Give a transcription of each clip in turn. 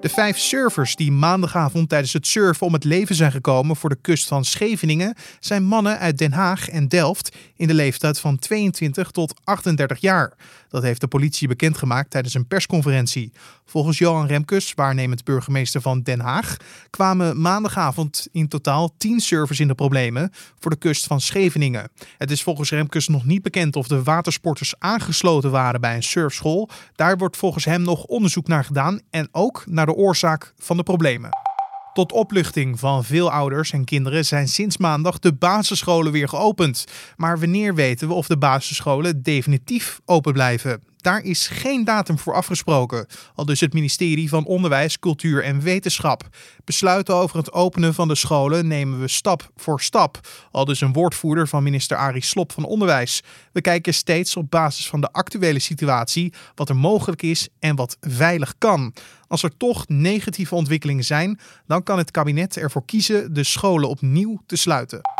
De vijf surfers die maandagavond tijdens het surfen om het leven zijn gekomen voor de kust van Scheveningen zijn mannen uit Den Haag en Delft in de leeftijd van 22 tot 38 jaar. Dat heeft de politie bekendgemaakt tijdens een persconferentie. Volgens Johan Remkes, waarnemend burgemeester van Den Haag, kwamen maandagavond in totaal 10 surfers in de problemen voor de kust van Scheveningen. Het is volgens Remkes nog niet bekend of de watersporters aangesloten waren bij een surfschool. Daar wordt volgens hem nog onderzoek naar gedaan en ook naar de oorzaak van de problemen. Tot opluchting van veel ouders en kinderen zijn sinds maandag de basisscholen weer geopend. Maar wanneer weten we of de basisscholen definitief open blijven? Daar is geen datum voor afgesproken, al dus het ministerie van Onderwijs, Cultuur en Wetenschap. Besluiten over het openen van de scholen nemen we stap voor stap, al dus een woordvoerder van minister Arie Slop van Onderwijs. We kijken steeds op basis van de actuele situatie wat er mogelijk is en wat veilig kan. Als er toch negatieve ontwikkelingen zijn, dan kan het kabinet ervoor kiezen de scholen opnieuw te sluiten.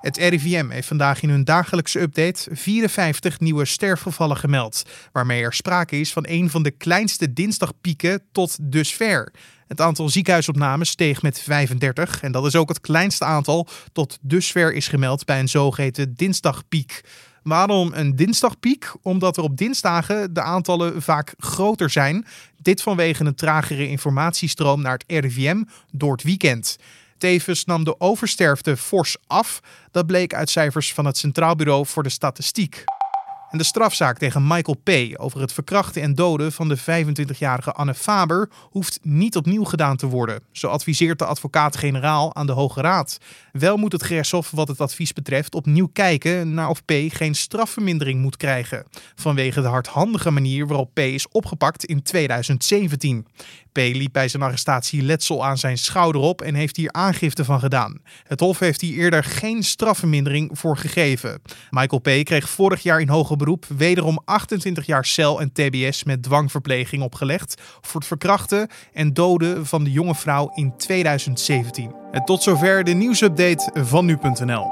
Het RIVM heeft vandaag in hun dagelijkse update 54 nieuwe sterfgevallen gemeld, waarmee er sprake is van een van de kleinste dinsdagpieken tot dusver. Het aantal ziekenhuisopnames steeg met 35 en dat is ook het kleinste aantal tot dusver is gemeld bij een zogeheten dinsdagpiek. Waarom een dinsdagpiek? Omdat er op dinsdagen de aantallen vaak groter zijn. Dit vanwege een tragere informatiestroom naar het RIVM door het weekend. Tevens nam de oversterfte fors af. Dat bleek uit cijfers van het Centraal Bureau voor de Statistiek. En de strafzaak tegen Michael P. over het verkrachten en doden van de 25-jarige Anne Faber hoeft niet opnieuw gedaan te worden. Zo adviseert de advocaat-generaal aan de Hoge Raad. Wel moet het gerechtshof wat het advies betreft opnieuw kijken naar of P. geen strafvermindering moet krijgen. Vanwege de hardhandige manier waarop P. is opgepakt in 2017. P. liep bij zijn arrestatie letsel aan zijn schouder op en heeft hier aangifte van gedaan. Het Hof heeft hier eerder geen strafvermindering voor gegeven. Michael P. kreeg vorig jaar in hoger beroep wederom 28 jaar cel en TBS met dwangverpleging opgelegd voor het verkrachten en doden van de jonge vrouw in 2017. En tot zover de nieuwsupdate van nu.nl.